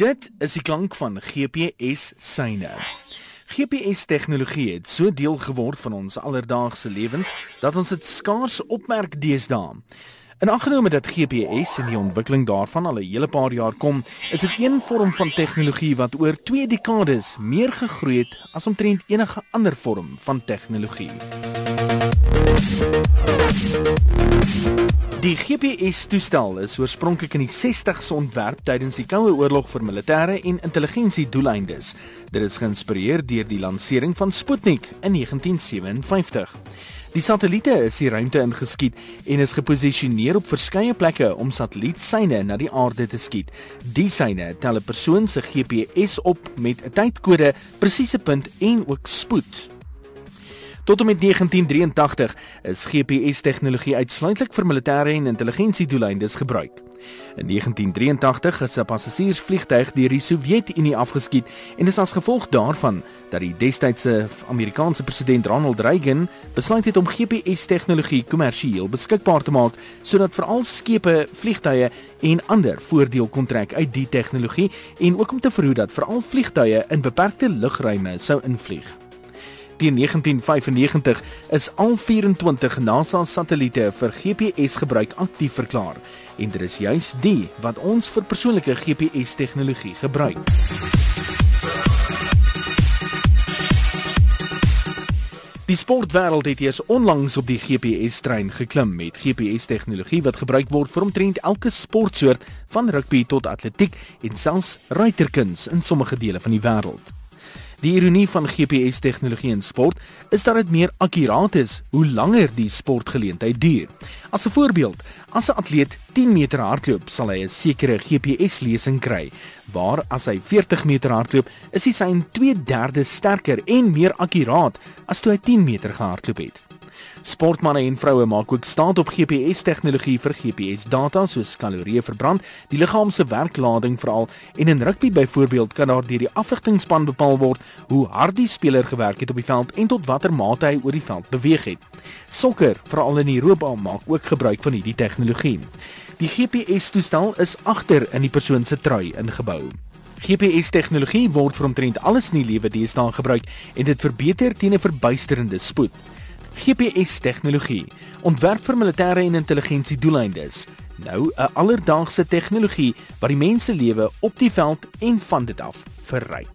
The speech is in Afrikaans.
Dit is die klank van GPS syne. GPS tegnologie het so deel geword van ons alledaagse lewens dat ons dit skaars opmerk deesdae. En aangenome dat GPS en die ontwikkeling daarvan al 'n hele paar jaar kom, is dit een vorm van tegnologie wat oor 2 dekades meer gegroei het as omtrent enige ander vorm van tegnologie. Die GPS-toestel is oorspronklik in die 60s ontwerp tydens die Koue Oorlog vir militêre en intelligensiedoeleindes. Dit is geïnspireer deur die lansering van Sputnik in 1957. Die satelliete is die ruimte ingeskiet en is geposisioneer op verskeie plekke om satellietsyne na die aarde te skiet. Die syne tel 'n persoon se GPS op met 'n tydkode, presiese punt en ook spoed. Tot en met 1983 is GPS-tegnologie uitsluitlik vir militêre en intelligensiedoeleindes gebruik. In 1983 is 'n passasiersvliegtuig deur die Sowjetunie afgeskiet en dit is as gevolg daarvan dat die destydse Amerikaanse president Ronald Reagan besluit het om GPS-tegnologie kommersieel beskikbaar te maak sodat veral skepe, vliegtuie en ander voordeel kon trek uit die tegnologie en ook om te verhoed dat veral vliegtuie in beperkte lugruime sou invlieg. Teen 1995 is al 24 NASA satelliete vir GPS gebruik aktief verklaar en dit is juis die wat ons vir persoonlike GPS tegnologie gebruik. Die sportwêreld het eers onlangs op die GPS-trein geklim met GPS-tegnologie wat gebruik word vir omtrent elke sportsoort van rugby tot atletiek en selfs ruiterkuns in sommige dele van die wêreld. Die ironie van GPS-tegnologie in sport is dat dit meer akkuraat is hoe langer die sportgeleentheid duur. As 'n voorbeeld, as 'n atleet 10 meter hardloop, sal hy 'n sekere GPS-lesing kry, waar as hy 40 meter hardloop, is hy sy 2/3 sterker en meer akkuraat as toe hy 10 meter gehardloop het. Sportmense en vroue maak ook staat op GPS-tegnologie vir GPS-data soos kalorieë verbrand, die liggaam se werklading veral en in rugby byvoorbeeld kan daar deur die afrigtingspan bepaal word hoe hard die speler gewerk het op die veld en tot watter mate hy oor die veld beweeg het. Sokker, veral in Europa, maak ook gebruik van hierdie tegnologie. Die GPS-toestel is agter in die persoon se trui ingebou. GPS-tegnologie word vir omtrent alles in die lewe deesdae gebruik en dit verbeter teen 'n verbuisterende spoed. GPS-tegnologie, ontwerp vir militêre en intelligensiedoeleindes. Nou 'n alledaagse tegnologie wat die mense lewe op die veld en van dit af verryk.